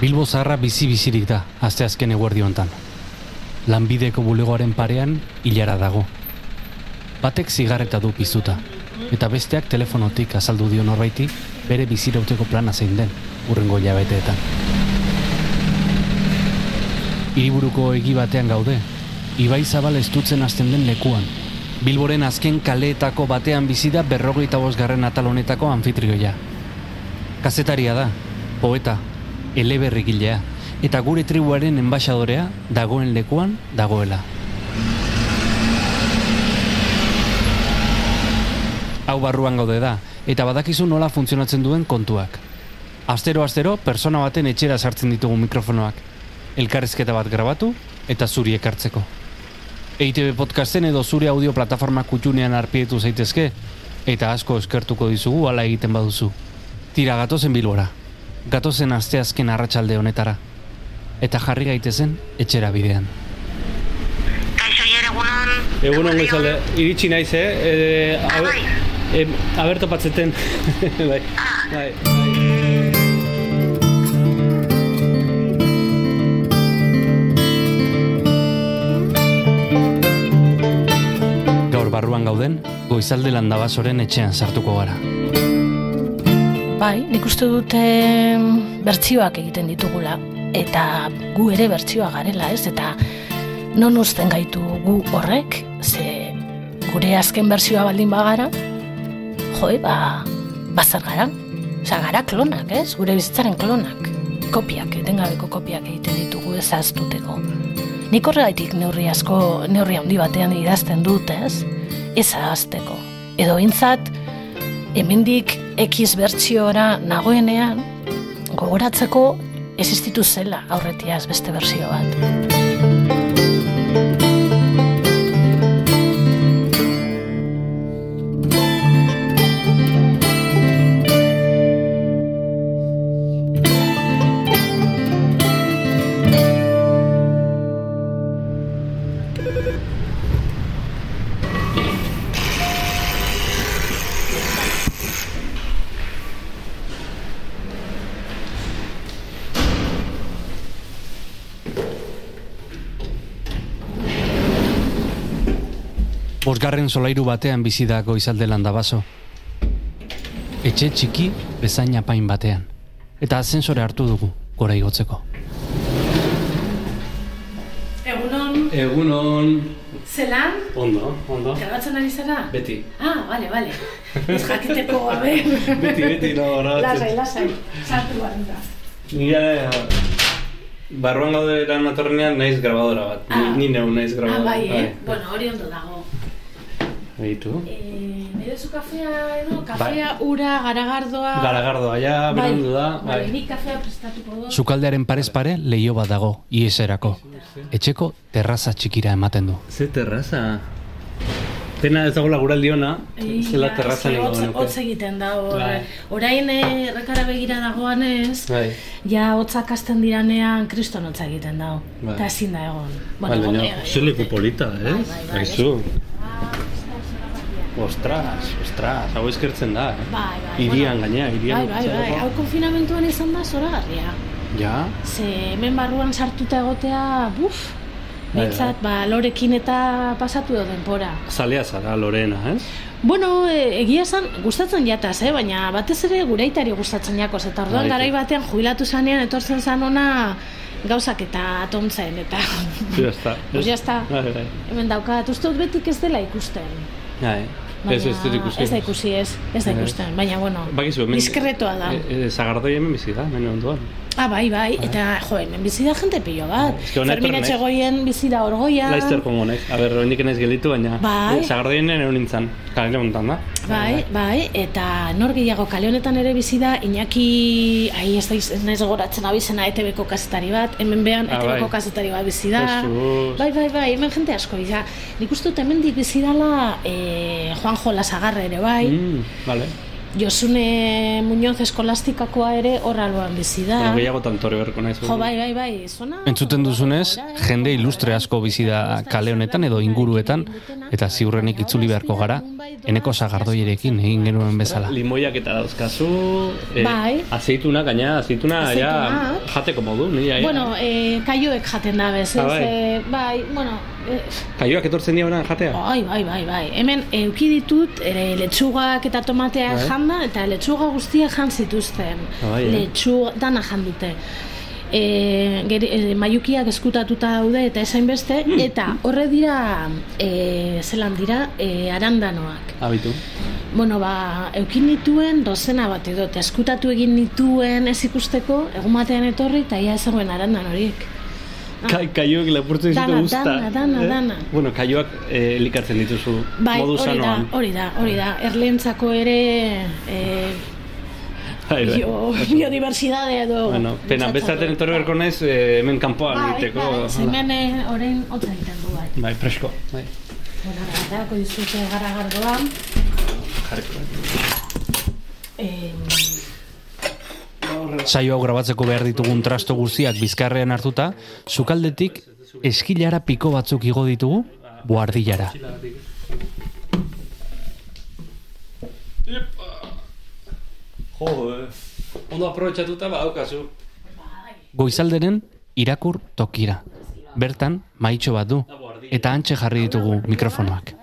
Bilbo zaharra bizi-bizirik da, azte azken eguerdi hontan. Lanbideko bulegoaren parean hilara dago. Batek zigarreta du piztuta, eta besteak telefonotik azaldu dio norbaiti bere bizirauteko plana zein den, urrengo jabeteetan. Hiriburuko egi batean gaude, Ibai Zabal estutzen hasten den lekuan. Bilboren azken kaleetako batean bizi da berrogeita bosgarren atal honetako anfitrioia. Kazetaria da, poeta, eleberrigilea, eta gure tribuaren enbaixadorea dagoen lekuan dagoela. Hau barruan gaude da, eta badakizu nola funtzionatzen duen kontuak. Astero-astero, persona baten etxera sartzen ditugu mikrofonoak. Elkarrizketa bat grabatu eta zuri ekartzeko. EITB podcasten edo zure audio plataforma kutxunean arpietu zaitezke, eta asko eskertuko dizugu ala egiten baduzu. Tira gatozen bilbora, gatozen asteazken arratsalde honetara, eta jarri gaitezen etxera bidean. Kaixo hier egunon. Egunon goizalde, iritsi naiz, eh? E, Ah, bai. e, aber topatzeten. bai, bai, Gaur barruan gauden, goizalde landabasoren etxean sartuko gara. Bai, nik uste dute bertsioak egiten ditugula. Eta gu ere bertsioa garela, ez? Eta non uzten gaitu gu horrek, ze gure azken bertsioa baldin bagara, joe, ba, bazar gara. Osa, gara klonak, ez? Gure bizitzaren klonak. Kopiak, etengabeko kopiak egiten ditugu ez aztuteko. Nik horregaitik neurri asko, neurri handi batean idazten dut, ez? Ez ahazteko. Edo bintzat, hemendik X bertsiora nagoenean gogoratzeko existitu zela aurretiaz beste bersio bat. Bosgarren solairu batean bizi da goizalde landabaso. Etxe txiki bezain apain batean. Eta ascensore hartu dugu, gora igotzeko. Egunon, Egunon... zelan? Ondo, ondo. Grabatzen ari zara? Beti. Ah, bale, bale. Ez jakiteko gabe. Beti, beti, no, Lasai, lasai. Sartu barenta. Nire, barruan gaude lan atorrenean naiz grabadora bat. Ah. Ni, ni neu naiz Ah, grabadora. bai, eh? Bueno, hori ondo dago. Baitu. Eh, nire zu kafea edo? Kafea, ura, garagardoa... Garagardoa, ja, berandu da. Bai, nik kafea prestatuko dut. Sukaldearen parez pare leio bat dago, ieserako. Etxeko terraza txikira ematen du. Ze terraza? Pena ez dago laguraldi ona, zela Ia, terraza nago genuke. Hotz egiten da hor. Bai. Orain eh, errekara begira dagoanez, Bai. ja hotzak hasten diranean kriston hotza egiten da. Bai. Eta ezin da egon. Bai, baina, eh, ze leku polita, ez? Bai, bai, bai. Ostras, ostras, hau eskertzen da, eh? Bai, bai. Irian bueno. gainea, irian. Bai, bai, bai. Hau konfinamentuan izan da zoragarria. Ja? Ze hemen barruan sartuta egotea, buf, Bai, Behintzat, ba, lorekin eta pasatu edo denpora. Zalea zara, Lorena, ez? Bueno, e, egia esan, gustatzen jataz, eh? baina batez ere gure aitari gustatzen jakoz. Eta orduan Bai, garai bai. batean jubilatu zanean etortzen zan ona gauzak eta atontzen, eta... Ja, está. Pues ya está. Bai, bai. Hemen daukat, uste dut betik ez dela ikusten. Bai. Ez, ez dut ikusi. Ez da ikusi ez, ez da ikusten, baina bueno, Bakizu, hemen... diskretoa da. E, e, Zagardoi hemen bizi da, hemen ondoan. Ah, bai, bai, eta jo, hemen bizi da jente pilo bat. Ez que Fermin. Etxegoien bizi da orgoia. Laizter kongo naiz. A ber, hendik naiz gelditu, baina... Bai. Zagardoien egon nintzen, kalera hontan da. Bai, bai, eta nor gehiago kale honetan ere bizi da Iñaki, ai ez da ez naiz gogoratzen abizena ETB-ko kazetari bat, hemen behan Ah, ETB-ko bai. kazetari bat bizi da. Jesus. Bai, bai, bai, hemen jente asko bizi da. Nik uste dut hemendik bizi dala eh, Juanjo Lasagarre ere bai, Mm, vale. Josune Muñoz eskolastikakoa ere hor alboan bizi da. Baina gehiago tantore berko naiz. Jo, bai, bai, bai, zona... Entzuten duzunez, jende ilustre asko bizi da kale honetan edo inguruetan, eta ziurrenik itzuli beharko gara, eneko sagardoierekin egin genuen bezala. Limoiak eta dauzkazu, eh, Bai. azeituna, gaina, azeituna, ja, jateko modu, ja. Bueno, eh, kaioek jaten da bez, Ah, ez? bai. Eh, bai, bueno, eh, Kaioak etortzen dira ona jatea? bai, bai, bai, bai. Hemen euki ditut, ere letxugak eta tomateak Bai. janda, eta letxuga guztiak jan zituzten. Ah, bai, eh? Letxuga, dana jan dute. E, geri, e, maiukiak eskutatuta daude eta esain beste, eta horre dira, e, zelan dira, e, arandanoak. Habitu. Bueno, ba, eukin nituen dozena bat edo, eskutatu egin nituen ez ikusteko, egun batean etorri, eta ia ezagoen arandan horiek. Kai, kaioak lapurtzen ditu guzta. dana, dana, dana. Bueno, kaioak eh, elikatzen dituzu Bai, modu hori da, sanoan. hori da, hori da. Erlentzako ere e, Bai, bai. bio, biodiversidade edo... Bueno, pena, bezaten etorri beharko naiz eh, hemen kanpoan Bai, egiteko. bai, zemen eh, orain hotza egiten du bai. Bai, presko. Bai. Bueno, garako dizute garagardoa. Jarriko. Eh, Saio hau grabatzeko behar ditugun trasto guztiak bizkarrean hartuta, sukaldetik eskilara piko batzuk igo ditugu, buardillara. Jo, eh. Ondo aprobetxatuta ba, daukazu. Goizalderen irakur tokira. Bertan, maitxo bat du, eta antxe jarri ditugu mikrofonoak.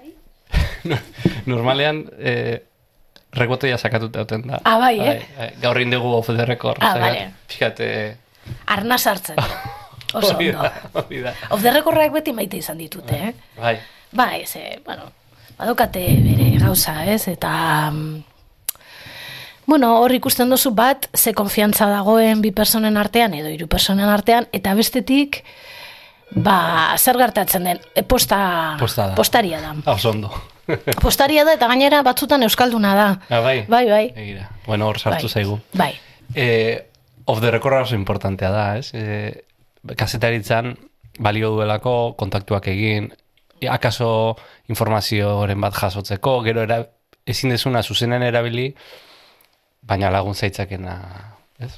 Normalean, eh, rekotoia sakatuta duten da. Ah, bai, eh? bai. Gaur indegu off the record. Ah. Pixkat, eh, arna sartzen. Oso ondo. da, hori da. Of the recordrak beti maite izan ditute, eh? Bai, Bai, ze, bueno, badokate bere gauza, ez? Eta, mm, bueno, hor ikusten duzu bat, ze konfiantza dagoen bi personen artean, edo hiru personen artean, eta bestetik, ba, zer gertatzen den, e, posta, Posta da. postaria da. Ah, oso ondo. Postaria da, eta gainera batzutan euskalduna da. Ah, bai? Bai, bai. Egira. Bueno, hor sartu bai. zaigu. Bai. Eh, off the record oso importantea da, ez? Eh, kazetaritzan balio duelako kontaktuak egin, akaso informazioren bat jasotzeko, gero era, ezin dezuna zuzenen erabili, baina lagun zaitzakena, ez?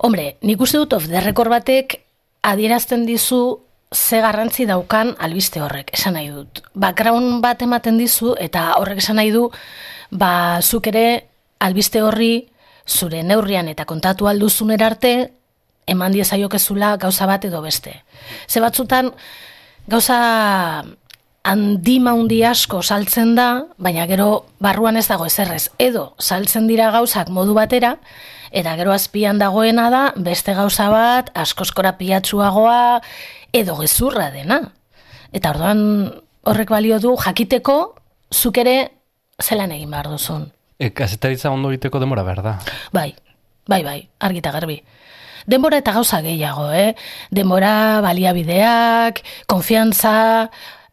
Hombre, nik uste dut of the record batek adierazten dizu ze garrantzi daukan albiste horrek, esan nahi dut. Background bat ematen dizu eta horrek esan nahi du, ba, zuk ere albiste horri zure neurrian eta kontatu alduzun arte eman diezaiokezula gauza bat edo beste. Ze batzutan gauza handi maundi asko saltzen da, baina gero barruan ez dago ezerrez. Edo saltzen dira gauzak modu batera, eta gero azpian dagoena da beste gauza bat askoskora pilatsuagoa edo gezurra dena. Eta orduan horrek balio du jakiteko zuk ere zelan egin behar duzun. E, kazetaritza ondo egiteko demora behar da. Bai, bai, bai, argi eta garbi. Denbora eta gauza gehiago, eh? Denbora, baliabideak, konfiantza,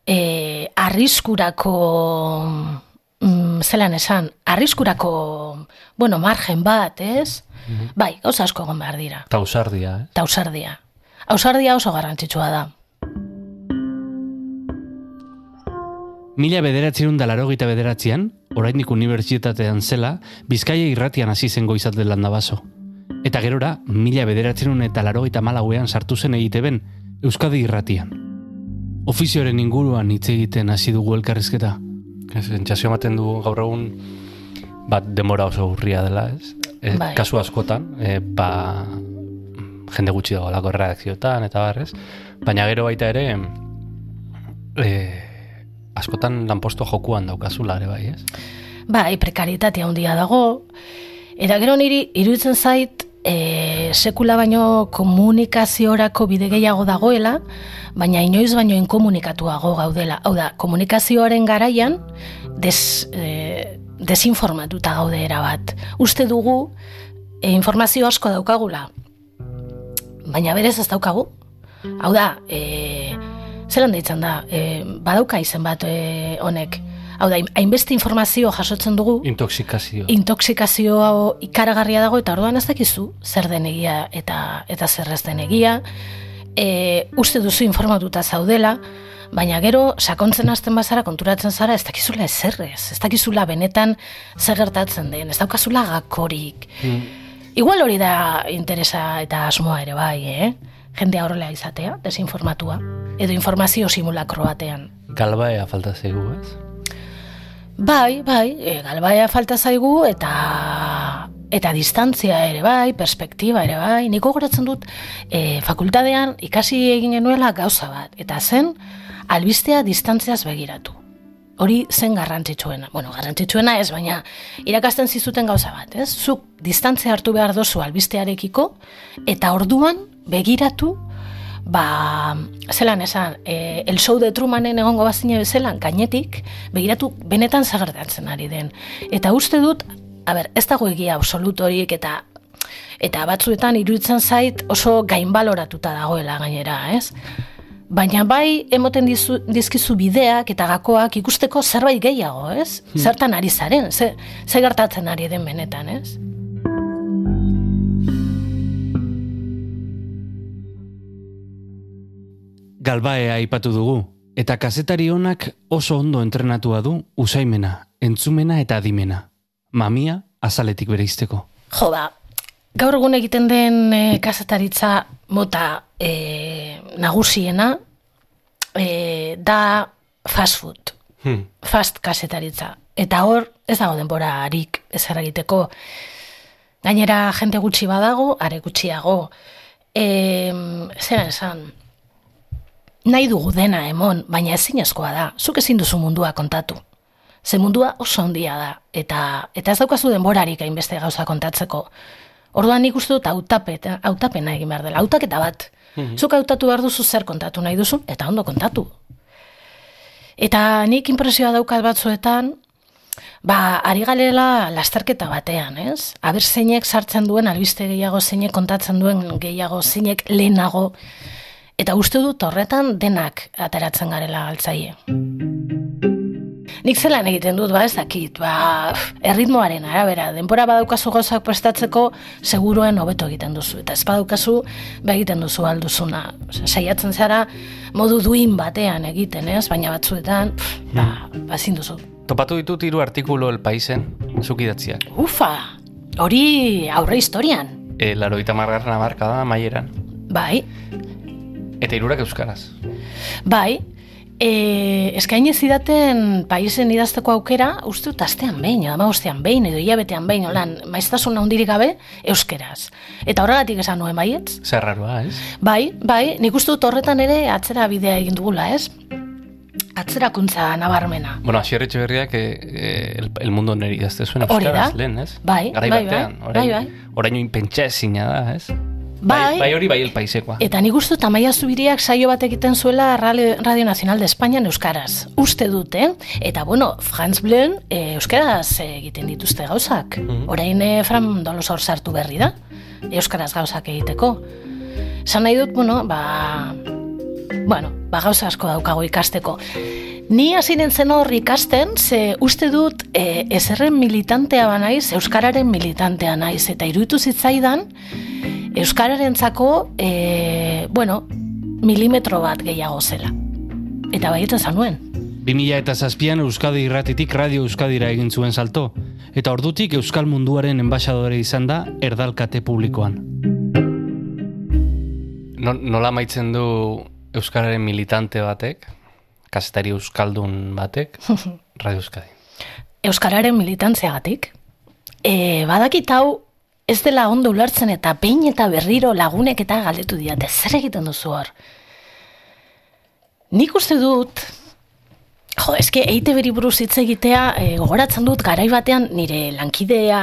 eh, arriskurako, mm, zelan esan, arriskurako, bueno, margen bat, ez? Bai, gauza asko egon behar dira. Eta ausardia, eh? Eta ausardia. Oso garrantzitsua da. Mila bederatzerun da larogeita bederatzean, oraindik unibertsitatean zela, Bizkaia irratian hasi zen goizat landa baso. Eta gerora, mila bederatzerun eta larogeita malauean sartu zen egiteben, Euskadi irratian. Ofizioaren inguruan hitz egiten hasi dugu elkarrizketa. Sentsazio ematen du gaur egun bat demora oso urria dela, ez? E, Bai. Kasu askotan, e, ba, jende gutxi dagoelako redakzioetan eta barrez, baina gero baita ere e, askotan lanposto jokuan daukazula ere bai, ez? Bai, prekaritatea handia dago. Eta gero niri iruditzen zait e, sekula baino komunikaziorako bide gehiago dagoela, baina inoiz baino inkomunikatuago gaudela. Hau da, komunikazioaren garaian des, e, desinformatuta gaude erabat. Uste dugu e, informazio asko daukagula, baina berez ez daukagu. Hau da, e, zelan deitzen da, e, badauka izen bat e, honek. Hau da, hainbeste informazio jasotzen dugu, Intoxikazio. intoxikazio ikaragarria dago eta orduan ez dakizu zer den egia eta eta zer ez den egia. E, uste duzu informatuta zaudela, baina gero sakontzen hasten bazara konturatzen zara ez dakizula ezerrez, ez dakizula benetan zer gertatzen den, ez daukazula gakorik. Igual hori da interesa eta asmoa ere bai, eh? Jendea horrela izatea, desinformatua, edo informazio simulakro batean. Galbaea falta zaigu, ez? Bai, bai, e, galbaia falta zaigu eta eta distantzia ere bai, perspektiba ere bai. Niko goratzen dut e, fakultadean ikasi egin genuela gauza bat. Eta zen, albistea distantziaz begiratu. Hori zen garrantzitsuena. Bueno, garrantzitsuena ez, baina irakasten zizuten gauza bat, ez? Zuk distantzia hartu behar dozu albistearekiko, eta orduan begiratu ba, zelan esan, e, el show de Trumanen egongo bazine bezelan, gainetik, begiratu benetan zagertatzen ari den. Eta uste dut, a ber, ez dago egia absolutorik eta eta batzuetan iruditzen zait oso gainbaloratuta dagoela gainera, ez? Baina bai emoten dizu, dizkizu bideak eta gakoak ikusteko zerbait gehiago, ez? Hmm. Zertan ari zaren, ze, ze gertatzen ari den benetan, ez? Galbaea aipatu dugu, eta kazetari honak oso ondo entrenatua du usaimena, entzumena eta adimena. Mamia azaletik bere izteko. Jo ba, gaur egun egiten den e, kazetaritza mota e, nagusiena e, da fast food, hmm. fast kazetaritza. Eta hor, ez dago denbora harik ez egiteko. Gainera, jente gutxi badago, are gutxiago. E, zer esan, nahi dugu dena emon, baina ezinezkoa da, zuk ezin duzu mundua kontatu. Ze mundua oso ondia da, eta, eta ez daukazu denborarik hainbeste gauza kontatzeko. Orduan nik uste dut autapena egin behar dela, autaketa bat. Mhm. Zuk hautatu behar duzu zer kontatu nahi duzu, eta ondo kontatu. Eta nik impresioa daukat batzuetan, ba, ari galela lasterketa batean, ez? Aber zeinek sartzen duen, albiste gehiago, zeinek kontatzen duen gehiago, zeinek lehenago, Eta uste dut horretan denak ateratzen garela altzaie. Nik zelan egiten dut, ba, ez dakit, ba, erritmoaren arabera, denbora badaukazu gozak prestatzeko, seguruen hobeto egiten duzu. Eta ez badaukazu, ba egiten duzu alduzuna. saiatzen zara, modu duin batean egiten, ez? Baina batzuetan, pff, ba, hmm. ba, duzu. Topatu ditut hiru artikulu el paisen, zukidatziak. Ufa, hori aurre historian. E, laro itamargarren abarka da, maieran. Bai, Eta irurak euskaraz. Bai, e, eskaini zidaten paisen idazteko aukera, uste dut astean behin, edo amagostean behin, edo hilabetean behin, olan, maiztasun handirik gabe, euskeraz. Eta horregatik esan nuen baietz? Zerrarua, ez? Bai, bai, nik uste dut horretan ere atzera bidea egin dugula, ez? Atzerakuntza nabarmena. Bueno, asierretxe berriak e, el, el mundo neri idazte zuen euskaraz lehen, ez? Bai, bai, bai, bai, bai. Orain pentsa da, ez? Bai, bai, hori bai el paisekoa. Eta nik uste tamaia zubiriak saio bat egiten zuela Radio Nacional de España Euskaraz. Uste dute, eta bueno, Franz Blön e, Euskaraz egiten dituzte gauzak. Mm -hmm. Orain e, Fran Dolosor sartu berri da, Euskaraz gauzak egiteko. Zan nahi dut, bueno, ba, bueno, ba gauza asko daukago ikasteko. Ni hasi zen hor ikasten, ze uste dut e, ezerren militantea banaiz, Euskararen militantea naiz, eta iruditu zitzaidan, Euskararentzako, e, bueno, milimetro bat gehiago zela. Eta baietan zanuen. 2000 eta zazpian Euskadi irratitik Radio Euskadira egin zuen salto, eta ordutik Euskal Munduaren enbaixadore izan da erdalkate publikoan. No, nola maitzen du Euskararen militante batek, kasetari Euskaldun batek, Radio Euskadi? Euskararen militantzeagatik. E, badakit hau ez dela ondo ulertzen eta behin eta berriro lagunek eta galdetu diate, zer egiten duzu hor? Nik uste dut, jo, eske eite beri buruz hitz egitea, e, gogoratzen dut garai batean nire lankidea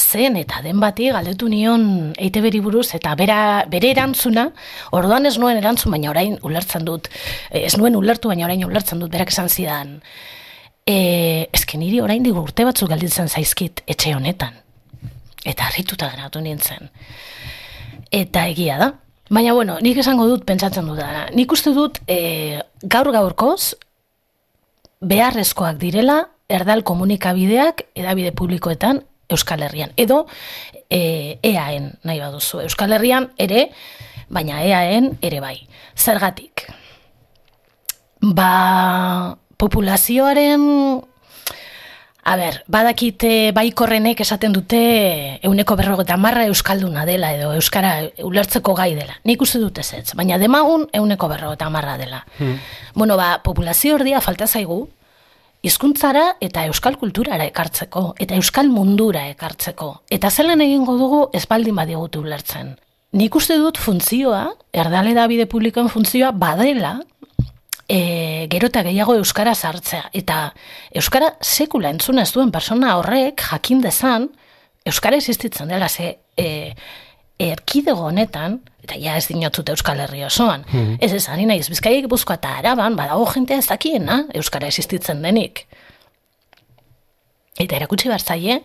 zen eta den bati galdetu nion eite beri buruz eta bera, bere erantzuna, orduan ez nuen erantzun, baina orain ulertzen dut, e, ez nuen ulertu, baina orain ulertzen dut, berak esan zidan, e, eske niri orain digu urte batzuk galditzen zaizkit etxe honetan eta harrituta geratu nintzen. Eta egia da. Baina, bueno, nik esango dut, pentsatzen dut dara. Nik uste dut, e, gaur gaurkoz, beharrezkoak direla, erdal komunikabideak, edabide publikoetan, Euskal Herrian. Edo, e, EAN, nahi baduzu. Euskal Herrian ere, baina EAN ere bai. Zergatik. Ba, populazioaren A ber, badakite baikorrenek esaten dute euneko berrogeta marra euskalduna dela edo euskara ulertzeko gai dela. Nik uste dut ez ez, baina demagun euneko berrogeta marra dela. Bueno, ba, populazio ordia falta zaigu, hizkuntzara eta euskal kulturara ekartzeko, eta euskal mundura ekartzeko. Eta zelan egingo dugu ez baldin badigutu ulertzen. Nik uste dut funtzioa, erdale da bide publikoen funtzioa badela, e, gero eta gehiago euskara sartzea. Eta euskara sekula entzun ez duen persona horrek jakin dezan, euskara existitzen dela ze e, erkidego honetan, eta ja ez dinotzut euskal herri osoan, ez ez ari naiz, bizkaiek buzkoa eta araban, badago jentea ez dakiena, euskara existitzen denik. Eta erakutsi behar zaie,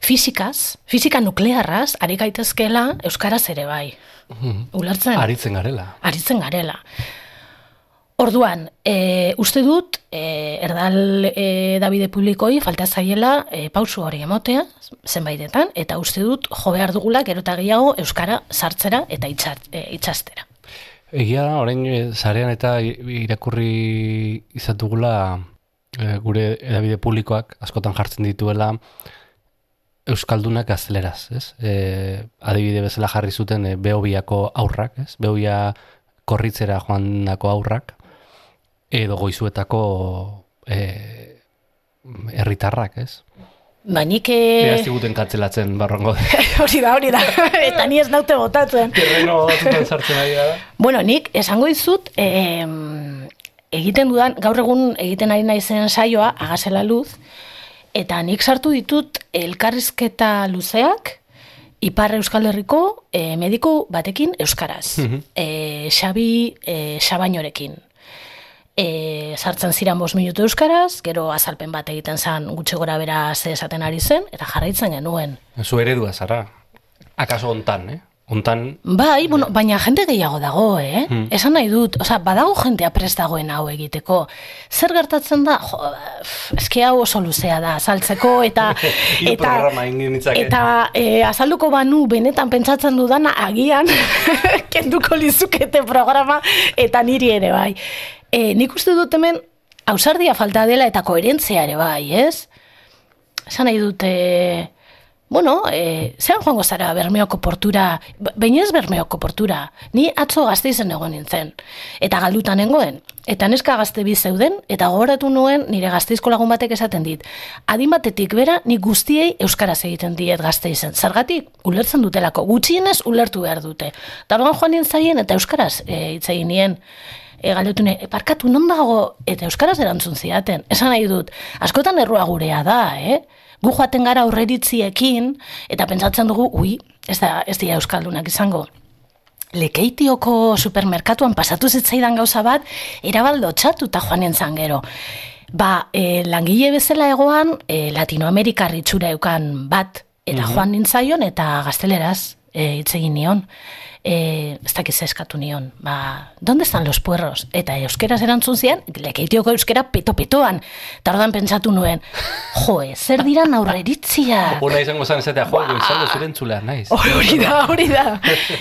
fizikaz, fizika nuklearraz, ari gaitezkela euskaraz ere bai. Ulertzen? Aritzen garela. aritzen garela. Orduan, e, uste dut, e, erdal e, Davide publikoi falta zaiela e, pausu hori emotea, zenbaitetan, eta uste dut jo behar dugula gero gehiago Euskara sartzera eta itxart, e, itxastera. Egia orain e, sarean eta irakurri izatugula e, gure edabide publikoak askotan jartzen dituela Euskaldunak gazteleraz, ez? E, adibide bezala jarri zuten e, Beobiako aurrak, ez? Beobia korritzera joandako aurrak, edo goizuetako e, herritarrak, ez? Ba, nik... Beraz E, ziguten katzelatzen barrongo hori da, hori da, eta ni ez naute botatzen. terreno batzutan sartzen ari da. Bueno, nik esango dizut, e, egiten dudan, gaur egun egiten ari naizen saioa, agasela luz, eta nik sartu ditut elkarrizketa luzeak, Ipar Euskal Herriko e, mediku batekin euskaraz. e, Xabi e, Xabainorekin. E, sartzen ziren bost minutu euskaraz, gero azalpen bat egiten zen gutxe gora bera ze esaten ari zen, eta jarraitzen genuen. Zu eredua zara. Akaso ontan, eh? Ontan, Bai, bueno, baina jende gehiago dago, eh? Esan nahi dut, osea, badago jentea prest dagoen hau egiteko. Zer gertatzen da? Jo, eske hau oso luzea da, azaltzeko, eta... Egin nitzake. Eta e, azalduko banu benetan pentsatzen dudana agian kenduko lizukete programa eta niri ere bai. E, nik uste dut hemen ausardia falta dela eta koherentzia ere bai, ez? Esan nahi dute, bueno, e, zean joango zara Bermeoko portura, baina ez Bermeoko portura, ni atzo gazteizen egon nintzen, eta galdutan nengoen, eta neska gazte bi zeuden, eta gogoratu nuen nire gazteizko lagun batek esaten dit, adin batetik bera nik guztiei euskaraz egiten diet gazteizen, zergatik ulertzen dutelako, gutxienez ulertu behar dute. Darban joan nintzaien eta euskaraz e, hitz egin nien, e, galdetu e, parkatu non dago, eta euskaraz erantzun zidaten. Esan nahi dut, askotan errua gurea da, eh? Gu joaten gara aurreritziekin, eta pentsatzen dugu, ui, ez da, ez dira euskaldunak izango. Lekeitioko supermerkatuan pasatu zitzaidan gauza bat, erabaldo txatuta joan nintzen gero. Ba, e, langile bezala egoan, e, Latinoamerikar itxura eukan bat, eta joan nintzaion, eta gazteleraz e, hitz egin nion. E, ez dakiz eskatu nion, ba, donde están los puerros? Eta euskeraz erantzun zian, lekeitioko euskera peto-petoan. Eta ordan pentsatu nuen, joe, zer diran aurreritzia? Una izango zan esatea, jo, goizaldo zure entzulea, naiz. Hori hori da, hori da.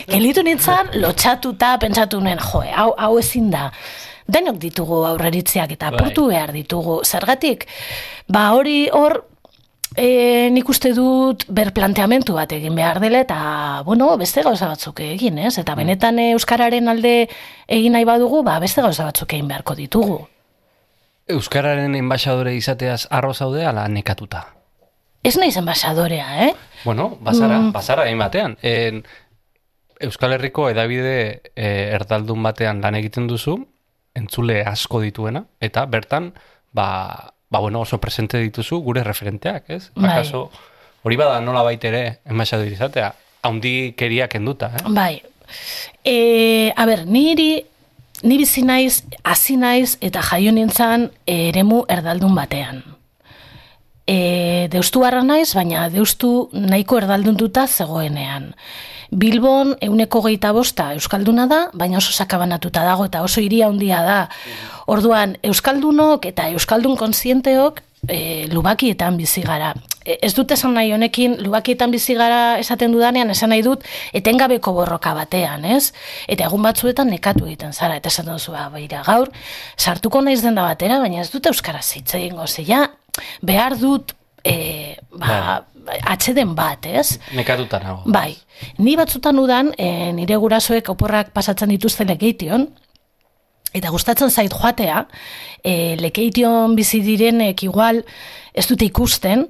Gelitu nintzen, lotxatuta pentsatu nuen, joe, hau, hau ezin da. Denok ditugu aurreritziak eta Bai. apurtu behar ditugu. Zergatik, ba hori hor, e, nik uste dut berplanteamentu bat egin behar dela eta, bueno, beste gauza batzuk egin, ez? Eta benetan eh, Euskararen alde egin nahi badugu, ba beste gauza batzuk egin beharko ditugu. Euskararen enbaixadore izateaz arro zaude ala nekatuta. Ez naiz enbasadorea, eh? Bueno, bazara, bazara egin batean. En, Euskal Herriko edabide e, erdaldun batean lan egiten duzu, entzule asko dituena, eta bertan, ba, ba bueno, oso presente dituzu gure referenteak, ez? Bai. Akaso, hori bada nola ere enbaixadore izatea, haundi keria kenduta, eh? Bai. E, a ber, niri, ni bizi naiz, hasi naiz eta jaio nintzen eremu erdaldun batean. E, deustu harra naiz, baina deustu nahiko erdalduntuta zegoenean. Bilbon euneko geita bosta Euskalduna da, baina oso sakabanatuta dago eta oso hiria handia da. Orduan, Euskaldunok eta Euskaldun kontzienteok e, lubakietan bizi gara. E, ez dut esan nahi honekin, lubakietan bizi gara esaten dudanean, esan nahi dut, etengabeko borroka batean, ez? Eta egun batzuetan nekatu egiten zara, eta esaten duzu, "Ba, gaur, sartuko naiz denda batera, baina ez dut euskaraz hitz egingo, ze ja, behar dut e, ba, atxeden bat, ez? Nekatuta nago. Bai, ni batzutan udan, e, nire gurasoek oporrak pasatzen dituzten lekeition, eta gustatzen zait joatea, e, lekeition bizi direnek igual ez dute ikusten,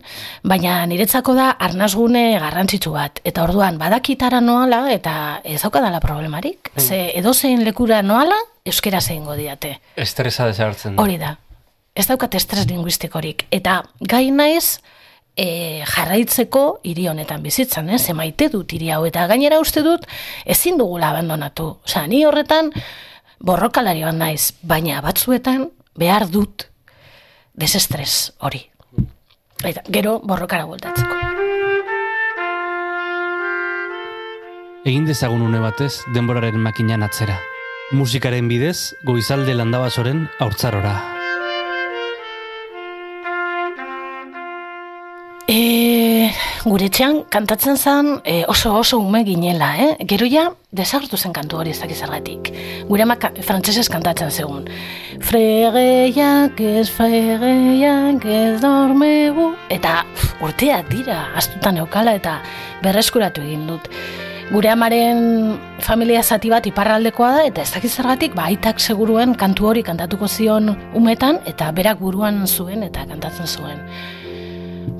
baina niretzako da arnazgune garrantzitsu bat. Eta orduan, badakitara noala, eta ez daukadala problemarik. Mm. Ze edozein lekura noala, euskera zein diate. Estresa desagertzen. Hori da. Ez daukat estres linguistikorik. Eta gai naiz, e, jarraitzeko hiri honetan bizitzan, ez? Emaite dut hiri hau eta gainera uste dut ezin dugula abandonatu. Osea, ni horretan borrokalari bat naiz, baina batzuetan behar dut desestres hori. Eta gero borrokara bueltatzeko. Egin dezagun une batez denboraren makinan atzera. Musikaren bidez, goizalde landabasoren haurtzarora. Gure etxean kantatzen zen e, oso oso ume ginela, eh? Gero ja, desagertu zen kantu hori ez dakiz zergatik. Gure ama frantsesez kantatzen zegun. Fregeiak ez, fregeiak ez dormegu. Eta uf, urteak dira, astutan eukala eta berreskuratu egin dut. Gure amaren familia zati bat iparraldekoa da, eta ez dakiz zergatik, ba, seguruen kantu hori kantatuko zion umetan, eta berak buruan zuen eta kantatzen zuen.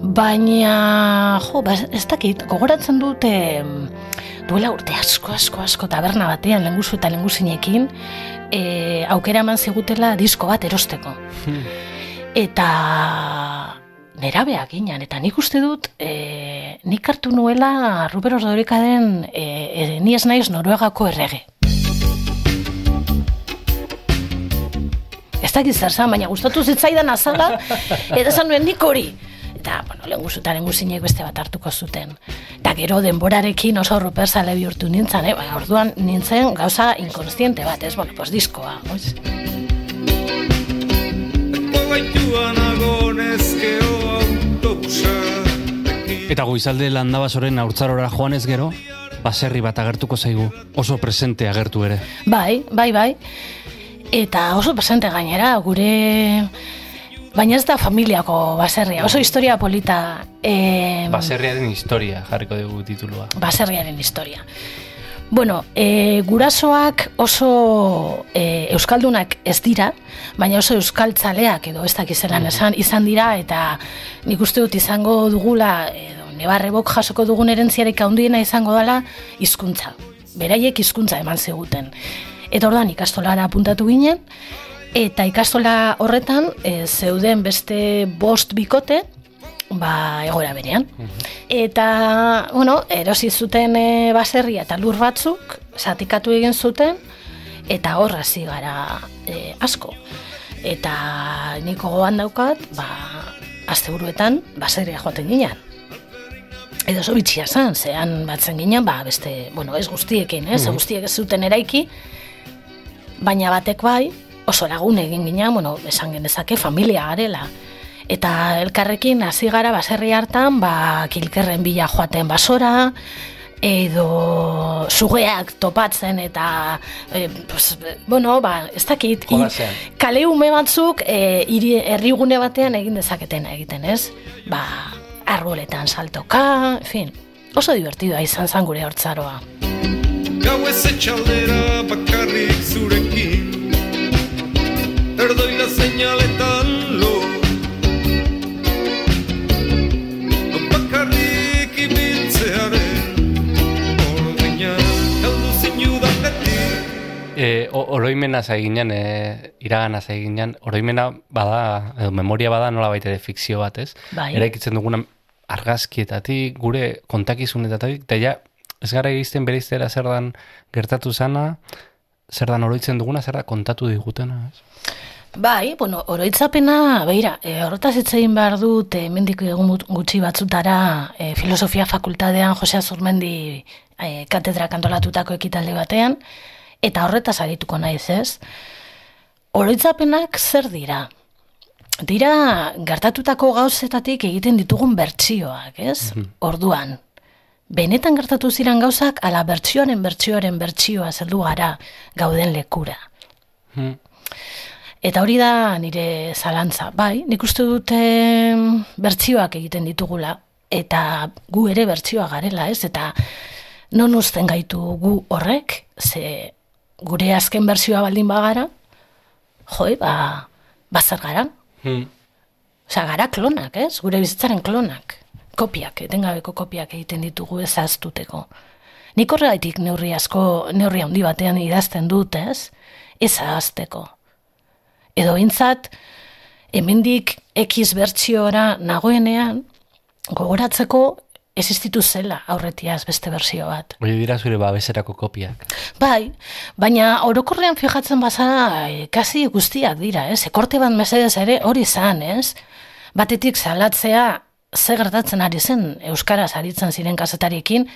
Baina, jo, ba, ez dakit, gogoratzen dute duela urte asko, asko, asko taberna batean lenguzu eta lenguzinekin e, aukera eman zigutela disko bat erosteko. Eta nerabeak ginen, eta nik uste dut, e, nik hartu nuela Ruber Ordorikaren e, e, ni ez naiz Noruegako errege. Ez dakit zer baina gustatu zitzaidan azala, eta zan nuen nik hori. Eta, bueno, lenguzu eta lenguzinek beste bat hartuko zuten. Eta gero denborarekin oso ruperzale bihurtu nintzen, eh? Baina orduan nintzen gauza inkonstiente bat, ez? Bueno, pues diskoa, oiz? Eta goizalde landabasoren haurtzarora joanez gero, baserri bat agertuko zaigu, oso presente agertu ere. Bai, bai, bai. Eta oso presente gainera, gure... Baina ez da familiako baserria, oso historia polita. E, Baserriaren historia jarriko dugu titulua. baserriaren historia. Bueno, e, gurasoak oso e, euskaldunak ez dira, baina oso euskaltzaleak edo ez dakizelan esan izan dira eta nik uste dut izango dugula edo nebarrebok jasoko dugun erentziarek handiena izango dela hizkuntza. Beraiek hizkuntza eman ziguten. Eta orduan ikastolara apuntatu ginen, eta ikastola horretan e, zeuden beste bost bikote, ba, egora berean. Eta, bueno, erosi zuten e, baserria eta lur batzuk, zatikatu egin zuten, eta hor hasi gara e, asko. Eta niko gogoan daukat, ba, asteburuetan baserria joaten ginen. Edo oso bitxia zen, zean batzen ginen, ba, beste, bueno, ez guztiekin, ez, guztiek ez zuten eraiki, baina batek bai, oso lagun egin ginen, bueno, esan genezake familia garela. Eta elkarrekin hasi gara baserri hartan, ba, kilkerren bila joaten basora, edo sugeak topatzen eta e, pues, bueno, ba, ez dakit i- kale ume batzuk e, hiri herrigune batean egin dezaketen egiten, ez? Ba, arboletan saltoka, en fin, oso divertidoa izan zan gure hortzaroa. Gau ez etxaldera bakarrik zurekin Erdoila seinaletan lo Bakarrik ibiltzearen Ordina Galdu zinudan beti E, o- oroimena zaiginan, e, iragana zaiginan, oroimena bada, edo memoria bada nola baita ere fikzio bat, ez? Bai. Eraikitzen duguna argazkietatik, gure kontakizunetatik, eta ja, ez gara egizten bereiztera zer dan gertatu zana, zer dan oroitzen duguna, zer da kontatu digutena, ez? Bai, bueno, oroitzapena, beira, e, horretaz hitz egin behar dut, e, mendik egun gut- gutxi batzutara, e, filosofia fakultatean Jose Azurmendi e, katedra kantolatutako ekitaldi batean, eta horretaz arituko naiz, ez? Oroitzapenak zer dira? Dira gertatutako gauzetatik egiten ditugun bertsioak, ez? Orduan, benetan gertatu ziren gauzak, ala bertsioaren bertsioaren bertsioa zeldu gara gauden lekura. Hmm. Eta hori da nire zalantza. Bai, nik uste dute bertsioak egiten ditugula. Eta gu ere bertsioa garela, ez? Eta non uzten gaitu gu horrek, ze gure azken bertsioa baldin bagara, joi, ba, bazar gara. Hmm. Osa, gara klonak, ez? Gure bizitzaren klonak. Kopiak, etengabeko kopiak egiten ditugu ezaztuteko. Nik horregaitik neurri asko, neurri handi batean idazten dut, ez? Ez ahazteko. Edo bintzat, hemendik X bertsiora nagoenean, gogoratzeko existitu zela aurretiaz beste bersio bat. Hori dira zure babeserako kopiak. Bai, baina orokorrean fijatzen bazara e, kasi guztiak dira, ez? Ekorte bat mesedez ere hori zan, ez? Batetik salatzea ze gertatzen ari zen Euskaraz aritzen ziren kazetariekin,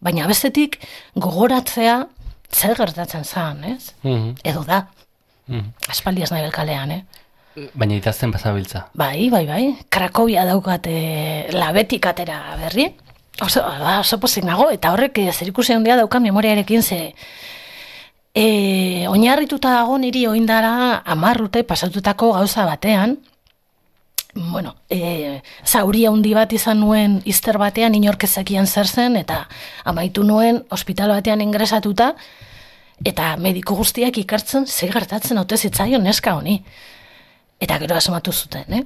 baina bestetik gogoratzea zer gertatzen zan, ez? Mhm. Edo da, Mhm. aspaldi ez nahi kalean, eh? Baina idazten bazabiltza. Bai, bai, bai. Krakobia daukat e, labetik atera berri. Oso, ba, oso pozik nago, eta horrek e, zerikusi handia dauka memoriarekin ze e, oinarrituta dago niri oindara amarrute pasatutako gauza batean, bueno, e, zauria handi bat izan nuen izter batean inorkezakien zer zen, eta amaitu nuen ospital batean ingresatuta, eta mediko guztiak ikartzen ze gertatzen ote zitzaion neska honi. Eta gero asmatu zuten, eh?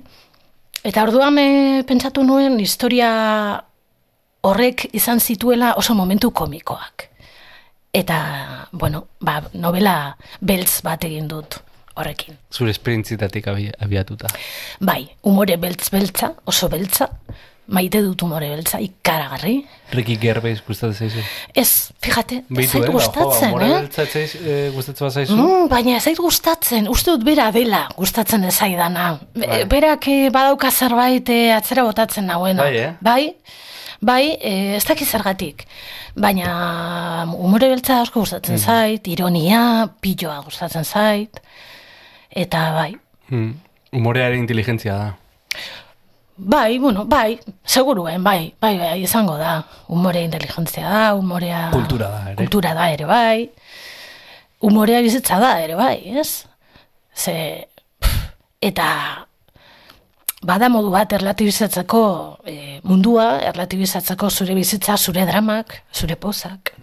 Eta orduan e, pentsatu nuen historia horrek izan zituela oso momentu komikoak. Eta, bueno, ba, novela beltz bat egin dut horrekin. Zure esperientzitatik abi, abiatuta. Bai, umore beltz beltza, oso beltza, maite dut umore beltza, ikaragarri. Ricky Gervais gustatzen zaizu? Ez, fíjate, ez zait eh? gustatzen, jo, eh? beltza zaiz- eh, gustatzen bazaizu? Mm, baina ez zait gustatzen, uste dut bera dela gustatzen ez zaidana. Be- Bai. Berak eh, badauka zerbait atzera botatzen nagoena. Bai, eh? Bai, bai ez dakit zergatik. Baina umore beltza asko gustatzen zait, ironia, piloa gustatzen zait, eta bai. Hmm. Humorearen inteligentzia da. Bai, bueno, bai, seguruen, bai, bai, bai, izango da. Umore inteligentzia da, umorea... Kultura da ere. Kultura da ere, bai. Umorea bizitza da ere, bai, ez? Ze, pff, eta bada modu bat erlatibizatzeko e, mundua, erlatibizatzeko zure bizitza, zure dramak, zure pozak.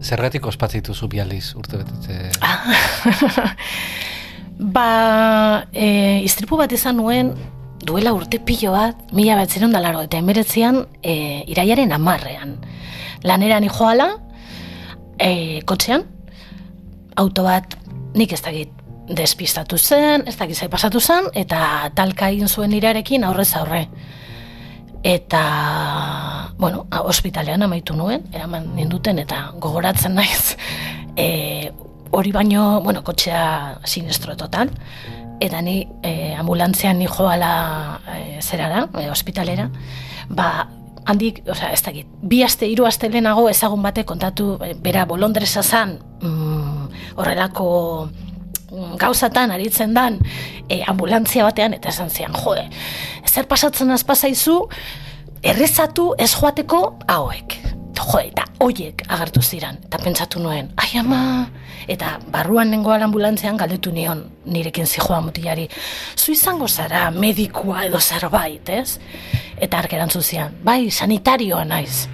Zergatik ospatzen zu bi aldiz urte betetze? Ba, e, istripu bat izan nuen, duela urte pilo bat, mila bat ziren da laro, eta emeretzean, e, iraiaren amarrean. Laneran joala, e, kotxean, auto bat, nik ez dakit, despistatu zen, ez dakit zai pasatu zen, eta talka egin zuen irarekin aurrez aurre. Eta, bueno, ospitalean amaitu nuen, eraman ninduten, eta gogoratzen naiz, e, hori baino, bueno, kotxea sinestro total, eta ni e, ambulantzean ni joala e, zera da, e, ospitalera, ba, handik, osea, ez dakit, bi aste, hiru aste lehenago ezagun bate kontatu, e, bera bolondresa zan, mm, horrelako mm, gauzatan aritzen dan e, ambulantzia batean, eta esan zian, joe, zer pasatzen azpazaizu, errezatu ez joateko hauek. Jo, eta hoiek agertu ziran, eta pentsatu nuen, ai ama, eta barruan nengoan ambulantzean galdetu nion nirekin zijoa mutilari, zu izango zara medikua edo zerbait, ez? Eta ark erantzun zian, bai, sanitarioa naiz.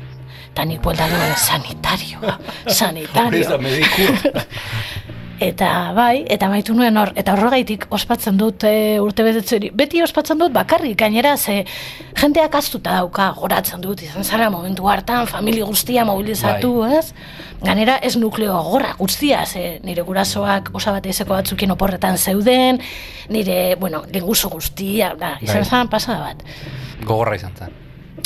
Eta nik buelta nuen, sanitarioa, sanitario. Eta bai, eta baitu nuen hor, eta horregaitik ospatzen dut e, urte betetzeri. Beti ospatzen dut bakarrik, gainera, ze jendeak aztuta dauka, goratzen dut, izan zara momentu hartan, familia guztia mobilizatu, ez? Gainera, ez nukleo gorra guztia, ze nire gurasoak osabate izeko batzukin oporretan zeuden, nire, bueno, linguso guztia, da, izan Bai. zan pasada bat. Gogorra izan zen.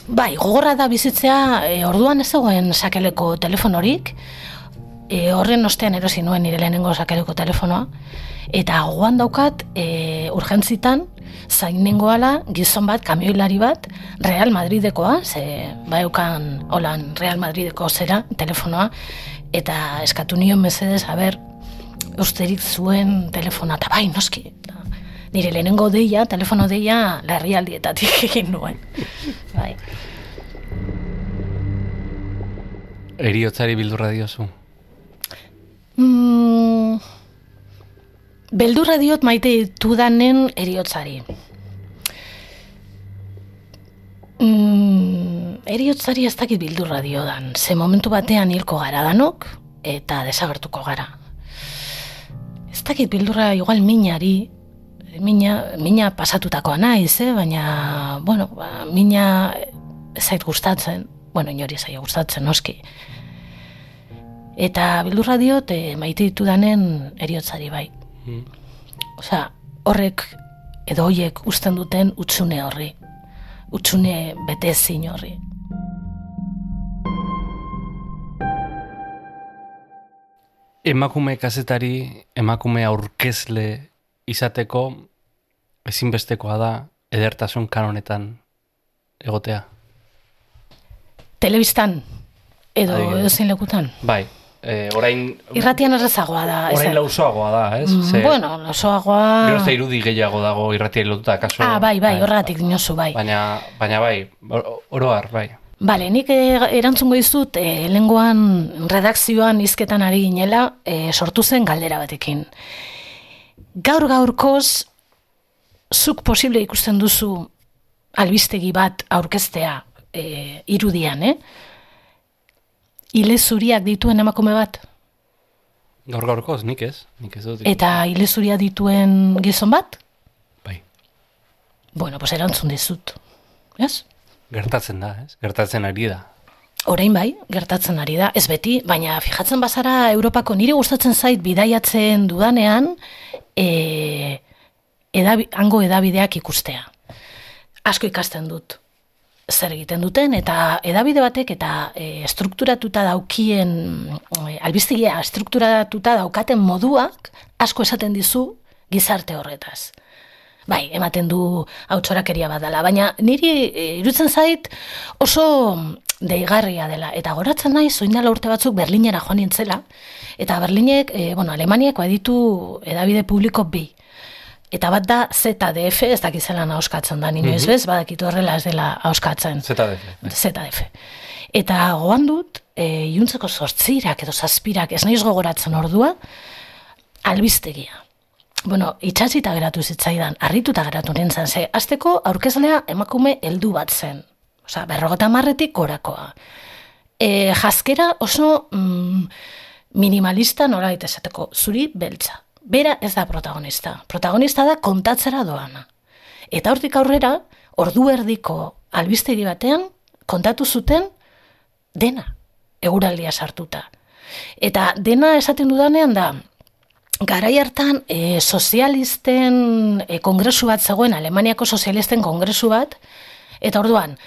Bai, gogorra da bizitzea, e, orduan ez zegoen sakeleko telefonorik, e, horren ostean erosi nuen nire lehenengo sakeleko telefonoa, eta gogoan daukat e, urgentzitan, zain nengoala gizon bat, kamioilari bat, Real Madridekoa, ze baukan holan Real Madrideko zera, telefonoa, eta eskatu nion mesedez, haber, usterik zuen telefona, eta bai, noski, eta nire lehenengo deia, telefono deia, larrialdietatik egin nuen. Bai. Eriotzari bildurra diozu. Mm, beldurra diot maite ditudanen eriotzari. Mm, eriotzari ez dakit bildurra diodan. Ze momentu batean hilko gara danok, eta desagertuko gara. Ez dakit bildurra igual minari, mina, mina pasatutakoa naiz, eh? baina, bueno, ba, mina zait gustatzen, bueno, inori zait gustatzen, noski. Eta bildurra diot, e, maite ditudanen eriotzari bai. Mm. Osea, horrek edo hoiek usten duten utzune horri. Utzune bete horri. Emakume kazetari, emakume aurkezle izateko ezinbestekoa da edertasun kanonetan egotea. Telebistan edo Adibidez. edo zein lekutan. Bai, e, orain, Irratian errezagoa da. ez orain lausoagoa da, ez? Mm, Ze- Bueno, osoagoa... Gero ze irudi gehiago dago irratiari lotuta, kaso... Ah, bai, bai, horregatik dinozu, bai. Baina, baina bai, or- oroar, bai. Bale, nik eh, erantzungo dizut, e, lenguan redakzioan hizketan ari ginela, e, sortu zen galdera batekin. Gaur gaurkoz, zuk posible ikusten duzu albistegi bat aurkeztea e, irudian, eh? Ile zuriak dituen emakume bat, Gaur gaurkoz, nik ez, nik ez dut. eta ile zuria dituen gizon bat, Bai, bueno, pues erantzun dizut. Ez? gertatzen da, ez? Gertatzen ari da. Orain bai, gertatzen ari da, ez beti, baina fijatzen bazara Europako nire gustatzen zait bidaiatzen dudanean, e, edabi, hango edabideak ikustea. Asko ikasten dut zer egiten duten, eta edabide batek eta e, strukturatuta daukien, e, albistegia strukturatuta daukaten moduak asko esaten dizu gizarte horretaz. Bai, ematen du hautsorakeria bat dela, baina niri e, irutzen zait oso deigarria dela. Eta goratzen naiz, oin dela urte batzuk Berlinera joan nintzela, eta Berlinek, e, bueno, Alemaniak baditu edabide publiko bi. Eta bat da ZDF, ez dakizelan hauskatzen da, nino ez bez, badakitu horrela ez dela hauskatzen. ZDF. bai. ZDF. Eta goan dut, e, iuntzeko sortzirak edo zazpirak, ez naiz gogoratzen ordua, albistegia. Bueno, itxasita geratu zitzaidan, harrituta geratu nintzen, ze, azteko aurkezlea emakume heldu bat zen. Osa, berrogota marretik gorakoa. E, jaskera oso mm, minimalista nola esateko, zuri beltza. Bera ez da protagonista. Protagonista da kontatzera doana. Eta hortik aurrera, ordu erdiko albistegi batean, kontatu zuten dena, eguraldia sartuta. Eta dena esaten dudanean da, garai hartan e, sozialisten e, kongresu bat zegoen, Alemaniako sozialisten kongresu bat, eta orduan,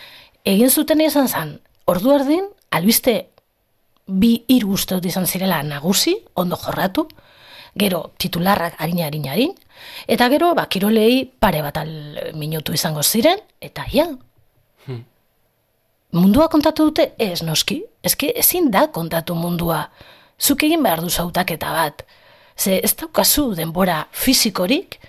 egin zuten izan zen, ordu erdin, albiste bi hiru uste dut izan zirela nagusi, ondo jorratu, gero titularrak harina harina harin, eta gero ba, kirolei pare bat al minutu izango ziren, eta ja. Mundua kontatu dute ez noski, eske ezin da kontatu mundua. Zuk egin behar duzu hautaketa bat. Ze ez daukazu denbora fisikorik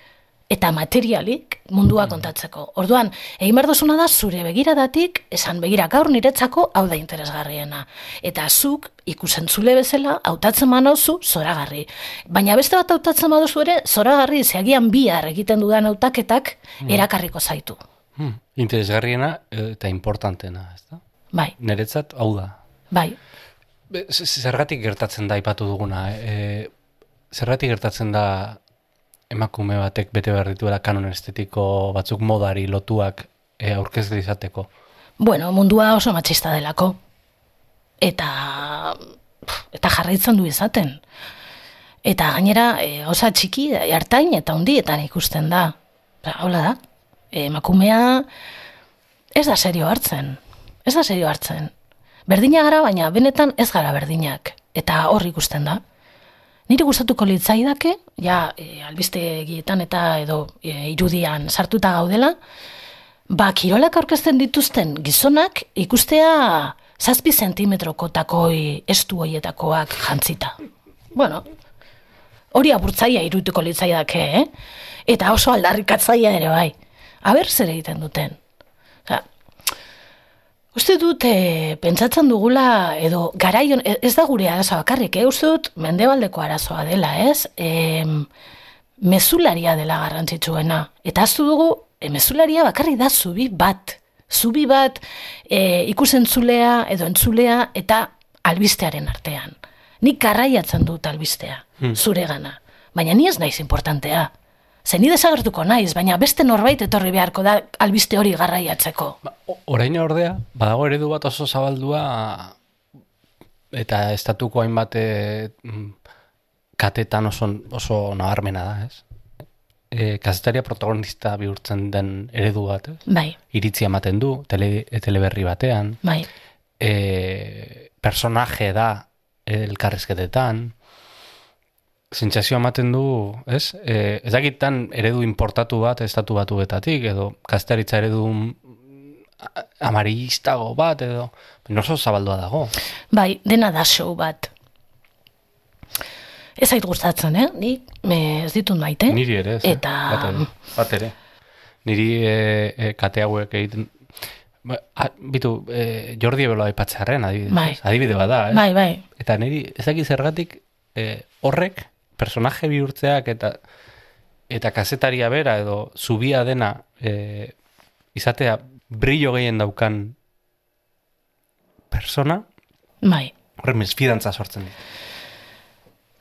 eta materialik mundua kontatzeko. Orduan, egin behar duzuna da zure begiradatik, esan begira gaur niretzako hau da interesgarriena. Eta zuk ikusentzule bezala hautatzen manozu zoragarri. Baina beste bat hautatzen baduzu ere, zoragarri zeagian bihar egiten dudan hautaketak erakarriko zaitu. Hmm. Interesgarriena eh, eta importantena, ez da? Bai, Neretzat, hau da. bai. Zergatik gertatzen da aipatu duguna, eh? zergatik gertatzen da emakume batek bete behar dituela kanon estetiko batzuk modari lotuak e, aurkezle izateko. Bueno, mundua oso matxista delako. Eta eta jarraitzen du izaten. Eta gainera, e, osa txiki, hartain eta hundietan ikusten da. Ba, Hola da, emakumea ez da serio hartzen. Ez da serio hartzen. Berdina gara, baina benetan ez gara berdinak. Eta hor ikusten da. Nire gustatuko litzaidake, ja, e, albistegietan eta edo e, irudian sartuta gaudela, ba, kirolak aurkezten dituzten gizonak ikustea zazpi zentimetroko takoi estu hoietakoak jantzita. Bueno, hori aburtzaia irutuko litzaidake, eh? Eta oso aldarrikatzaia ere bai. Aber zer egiten duten. Uste dut, e, pentsatzen dugula, edo garaion, e- ez da gure arazoa bakarrik, eh? uste dut, mendebaldeko arazoa dela, ez? E, mezularia dela garrantzitsuena. Eta aztu dugu, e, mezularia bakarri da zubi bat. Zubi bat e, ikusentzulea edo entzulea eta albistearen artean. Nik garraiatzen dut albistea, zure gana. Baina ni ez naiz importantea. Ze ni desagertuko naiz, baina beste norbait etorri beharko da albiste hori garraiatzeko. Ba, orain ordea, badago eredu bat oso zabaldua eta estatuko hainbat eh, mm, katetan oso, oso nabarmena da, ez? E, kazetaria protagonista bihurtzen den eredu bat, ez? Bai, Iritzia ematen du, tele, teleberri batean, bai, e, personaje da elkarrizketetan, sentsazioa ematen du, ez? E, ez dakitan eredu importatu bat estatu batuetatik, edo kazetaritza eredu a- amaristago bat, edo no oso zabaldua dago. bai, dena da show bat. Ez zait gustatzen, eh? Ni me, ez ditut maite. Niri ere, ez? eh? Eta, Bat ere. Bat ere. Niri e, e, kate hauek egiten... Ba, a, bitu, e, Jordi Ebelo aipatzearen, adibidez. Bai. Adibide bada, ez? bai, bai, Eta niri, ez dakit zergatik, e, horrek, personaje bihurtzeak eta eta kazetaria bera edo zubia dena e, izatea brillo gehien daukan persona, bai. horrek mesfidantza sortzen.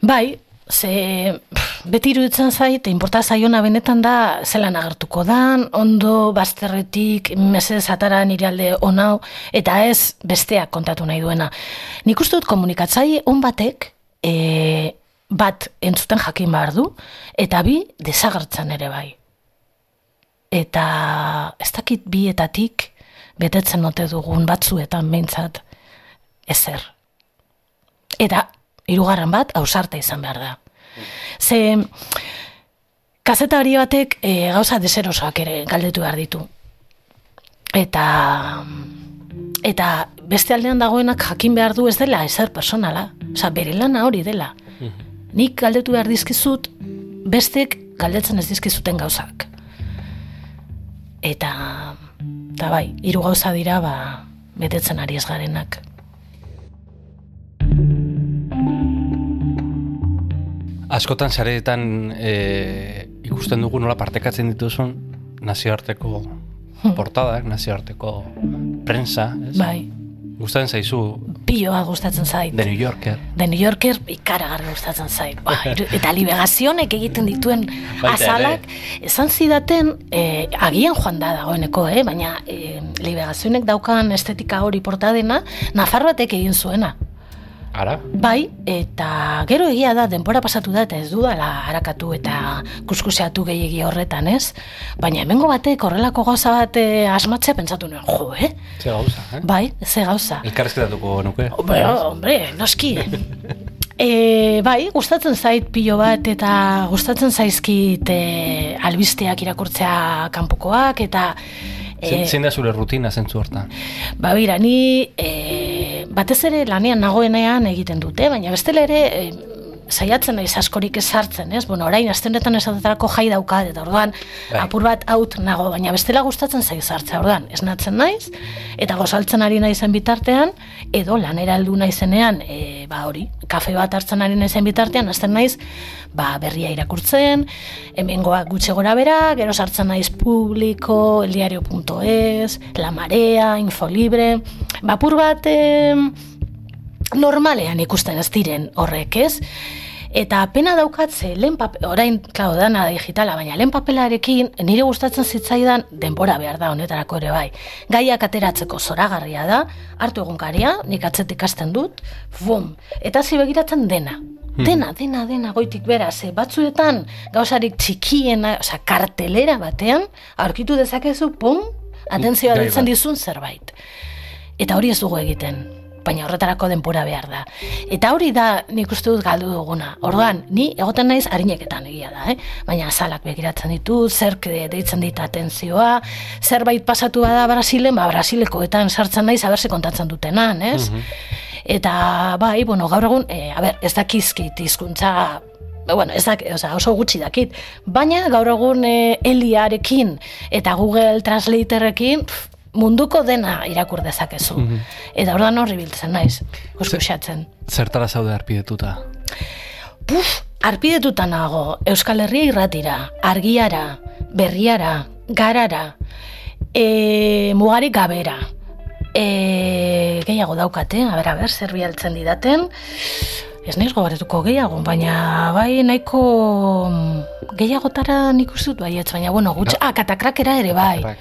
Bai, ze pff, beti iruditzen zait, inporta zaiona benetan da zelan agertuko dan, ondo bazterretik, mesez atara nire alde onau, eta ez besteak kontatu nahi duena. Nik uste dut komunikatzai on batek, e, bat entzuten jakin behar du, eta bi desagertzen ere bai. Eta ez dakit bietatik betetzen ote dugun batzuetan behintzat ezer. Eta hirugarren bat ausarta izan behar da. Ze kazetari batek e, gauza deserosoak ere galdetu behar ditu. Eta eta beste aldean dagoenak jakin behar du ez dela ezer personala. Osa, bere lana hori dela. Nik galdetu behar dizkizut, bestek galdetzen ez dizkizuten gauzak. Eta, eta bai, hiru gauza dira, ba, betetzen ari ez garenak. Askotan sareetan e, ikusten dugu nola partekatzen dituzun nazioarteko portadak, nazioarteko prensa, ez? Bai, Gustatzen zaizu pioa gustatzen zait. The New Yorker. The New Yorker ikaragarri gustatzen zait. Ba, iru- eta libegazionek egiten dituen Baita azalak, esan zidaten, eh, agian joan da dagoeneko, eh? baina eh, libegazionek daukan estetika hori portadena, Nafar batek egin zuena. Ara? Bai, eta gero egia da, denbora pasatu da, eta ez dudala harakatu eta kuskuseatu gehiegi horretan, ez? Baina hemengo batek horrelako gauza bat eh, asmatzea pentsatu nuen, jo, eh? Ze gauza, eh? Bai, ze gauza. Elkarrezketatuko nuke. Hombre, hombre, noski. E, bai, gustatzen zait pilo bat eta gustatzen zaizkit e, albisteak irakurtzea kanpokoak eta e, zein da zure rutina zentzu hortan? ba bira, ni e, batez ere lanean nagoenean egiten dute, baina bestela ere e, saiatzen naiz askorik ez sartzen, ez? Bueno, orain astenetan esatetarako jai daukat eta orduan Bai. apur bat haut nago, baina bestela gustatzen zaiz sartzea orduan. Esnatzen naiz eta gozaltzen ari naizen bitartean edo lanera heldu naizenean, e, ba hori, kafe bat hartzen ari naizen bitartean hasten naiz ba berria irakurtzen, hemengoak gutxe gora bera, gero sartzen naiz publiko, eldiario.es, La Marea, Infolibre, ba apur bat em, normalean ikusten ez diren horrek, ez? Eta pena daukatze, lehen papel, orain, klau, dana digitala, baina lehen papelarekin nire gustatzen zitzaidan denbora behar da honetarako ere bai. Gaiak ateratzeko zoragarria da, hartu egunkaria, nik atzetik ikasten dut, bum, eta zi begiratzen dena. Dena, dena, dena, goitik bera, ze batzuetan gauzarik txikiena, osea, kartelera batean, aurkitu dezakezu, pum, atentzioa Gai deitzen dizun zerbait. Eta hori ez dugu egiten, baina horretarako denbora behar da. Eta hori da nik uste dut galdu duguna. Orduan, ni egoten naiz harineketan egia da, eh? baina azalak begiratzen ditu, zerk de- deitzen dit atentzioa, zerbait pasatu bada Brasilen, ba Brasilekoetan sartzen naiz aberse kontatzen dutenan, ez? Eta bai, bueno, gaur egun, e, a ber, ez dakizkit hizkuntza bueno, ez dak, osea, oso gutxi dakit, baina gaur egun e, Eliarekin eta Google Translatorrekin pff, munduko dena irakur dezakezu. Eta ordan horri biltzen naiz, kuskusatzen. Zertara zaude arpidetuta? Puf, arpidetuta nago Euskal Herria irratira, argiara, berriara, garara, e, mugarik gabera. E, gehiago daukate, a ber, a ber, zer bialtzen didaten. Ez naiz gogoretuko gehiago, baina bai nahiko mm, gehiagotara nik uste dut baietz, baina bueno, gutx, ah, katakrakera ere bai.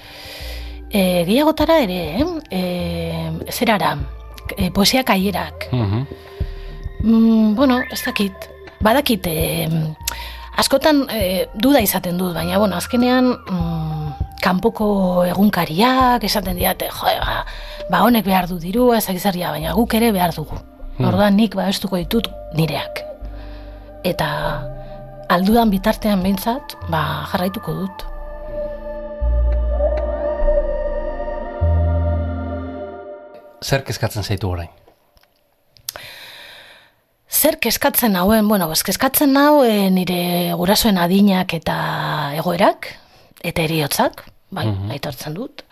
E, gehiagotara ere, eh? E, zerara, e, poesia kaierak. Mhm. Mm, bueno, ez dakit. Badakit, e, askotan e, duda izaten dut, baina, bueno, azkenean mm, kanpoko egunkariak esaten diate, jo, ba, ba honek behar du dirua, ezagizaria, baina guk ere behar dugu. Orduan nik babestuko ditut nireak. Eta aldudan bitartean behintzat, ba, jarraituko dut. Zer kezkatzen zaitu orain? Zer keskatzen hauen, bueno, ez keskatzen hau e, nire gurasoen adinak eta egoerak, eta eriotzak, bai, aitortzen dut.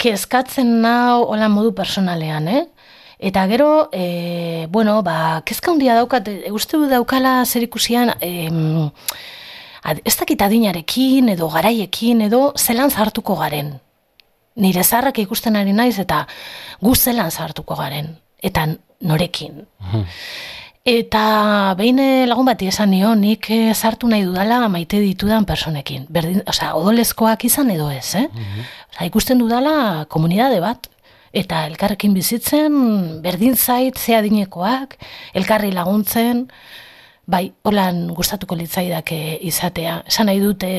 Kezkatzen nau hola modu personalean, eh? Eta gero, e, bueno, ba, kezka handia daukat, e, uste du daukala zer ikusian, ad, ez dakit adinarekin, edo garaiekin, edo zelan zartuko garen. Nire zaharrak ikusten ari naiz, eta gu zelan zartuko garen. Eta norekin. Eta behin eh, lagun bati esan nio, nik eh, sartu nahi dudala maite ditudan personekin. Berdin, osea, odolezkoak izan edo ez, eh? Osea, ikusten dudala komunidade bat. Eta elkarrekin bizitzen, berdin zait, ze adinekoak, elkarri laguntzen, bai, holan gustatuko litzaidake izatea. Esan nahi dute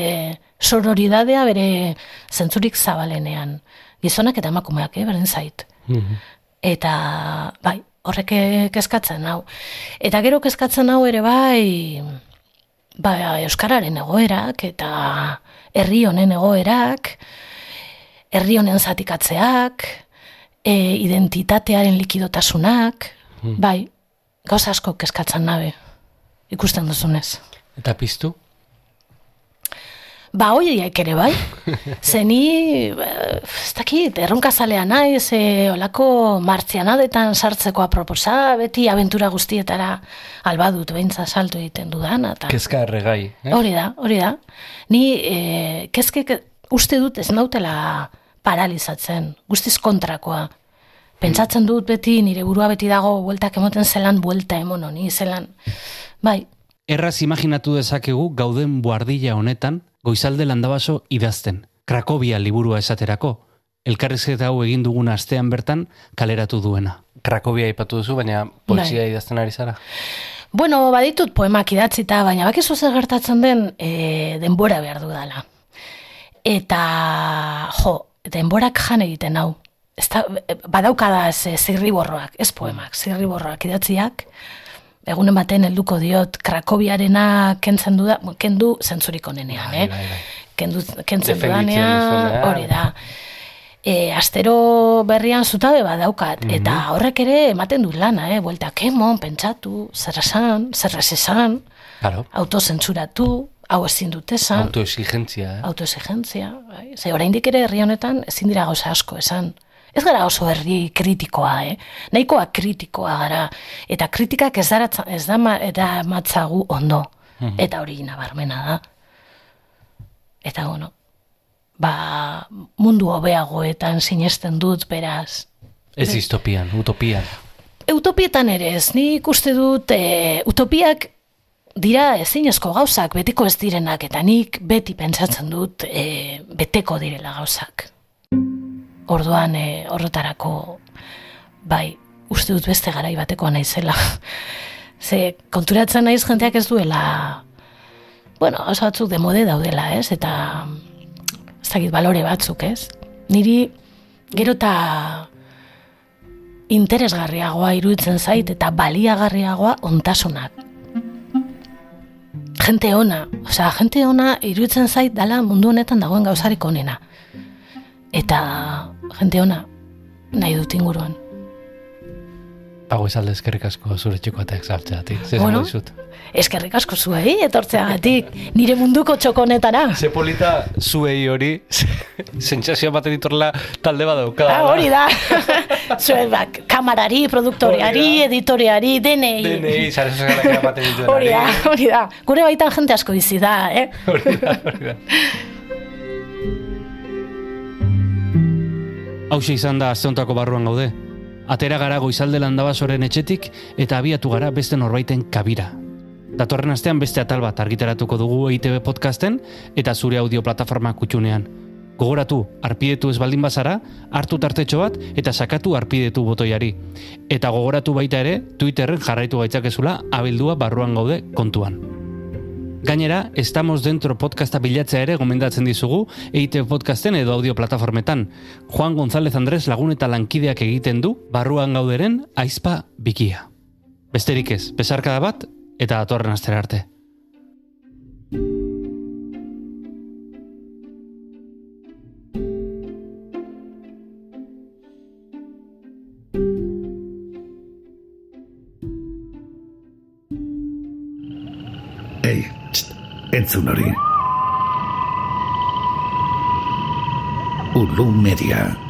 sororidadea bere zentzurik zabalenean. Gizonak eta emakumeak, eh, berdin zait. Eta, bai, horrek kezkatzen hau. Eta gero kezkatzen hau ere bai, ba, Euskararen egoerak eta herri honen egoerak, herri honen zatikatzeak, e, identitatearen likidotasunak, bai, gauza asko kezkatzen nabe, ikusten duzunez. Eta piztu? Ba, horiek ere bai. Zeni, eh, ez dakit, erronkazalea naiz, e, olako martzianadetan sartzeko aproposa, beti abentura guztietara albadut beintza salto egiten dudan. Eta... Kezka erregai, eh? Hori da, hori da. Ni e, kezke uste dut ez nautela paralizatzen, guztiz kontrakoa. Pentsatzen dut beti, nire burua beti dago, bueltak emoten zelan, buelta emon honi, zelan. Bai, Erraz imaginatu dezakegu gauden buardilla honetan goizalde landabaso idazten. Krakobia liburua esaterako. Elkarrizketa hau egin dugun astean bertan kaleratu duena. Krakobia aipatu duzu, baina polizia Bai. idazten ari zara. Bueno, baditut poemak idatzita, baina bakizu zer gertatzen den e, denbora behar dudala. Eta, jo, denborak jan egiten hau. Ez da, badaukada ez zirriborroak, ez poemak, zirriborroak idatziak, egunen baten helduko diot Krakobiarena kentzen du da, kendu zentzurik onenean, Bai, eh? bai, bai. Kendu, kentzen dudanean, duzunean. hori da. E, astero berrian zutabe badaukat, eta horrek ere ematen du lana, eh? bueltak emon, pentsatu, zer esan, zer esan, Claro. autozentzuratu, hau ezin dut esan, Autoexigentzia, eh? autoexigentzia, bai? Ze oraindik ere herri honetan ezin dira gauza asko esan. Ez gara oso herri kritikoa, eh? Nahikoa kritikoa gara. Eta kritikak ez, daratza, ez da, ma, da matzagu ondo. Eta hori nabarmena da. Eta bueno, ba, mundu hobeagoetan sinesten dut, beraz. Ez distopian, utopian. Utopietan ere ez, nik uste dut e, utopiak dira ezinezko gauzak, betiko ez direnak, eta nik beti pentsatzen dut e, beteko direla gauzak. Orduan e, horretarako, bai, uste dut beste garai batekoa naizela. Ze konturatzen naiz jenteak ez duela, bueno, oso batzuk demode daudela, ez? Eta ez dakit balore batzuk, ez? Niri gero eta interesgarriagoa iruditzen zait eta baliagarriagoa ontasunak. Jente ona, osea, jente ona iruditzen zait dala mundu honetan dagoen gauzarik onena. Eta jente ona nahi dut inguruan. Pago izalde eskerrik asko zure txikoatek zartzeatik. Zer Bueno. bueno. dizut? Eskerrik asko zuei, etortzeagatik, nire munduko txokonetara. Ze polita zuei hori, sentsazioa baten ditorla talde badaukada. Ah, hori da. zuen bak, kamarari, produktoreari, editoriari, denei. Denei, sare sozialak eramaten dituen. Hori da, hori da. Gure baitan jente asko bizi da, eh? Hori da, hori da. Hauxe izan da asteontako barruan gaude. Atera gara goizalde landabasoren etxetik eta abiatu gara beste norbaiten kabira. Datorren astean beste atal bat argitaratuko dugu EITB podcasten eta zure audio plataforma kutxunean. Gogoratu, arpidetu ez baldin bazara, hartu tartetxo bat eta sakatu arpidetu botoiari. Eta gogoratu baita ere, Twitterren jarraitu gaitzakezula abildua barruan gaude kontuan. Gainera, Estamos Dentro podcasta bilatzea ere gomendatzen dizugu EITB podcasten edo audio plataformetan. Juan González Andrés lagun eta lankideak egiten du barruan gauderen aizpa bikia. Besterik ez, besarkada bat eta datorren astera arte. Entzun hori. Ulu Media.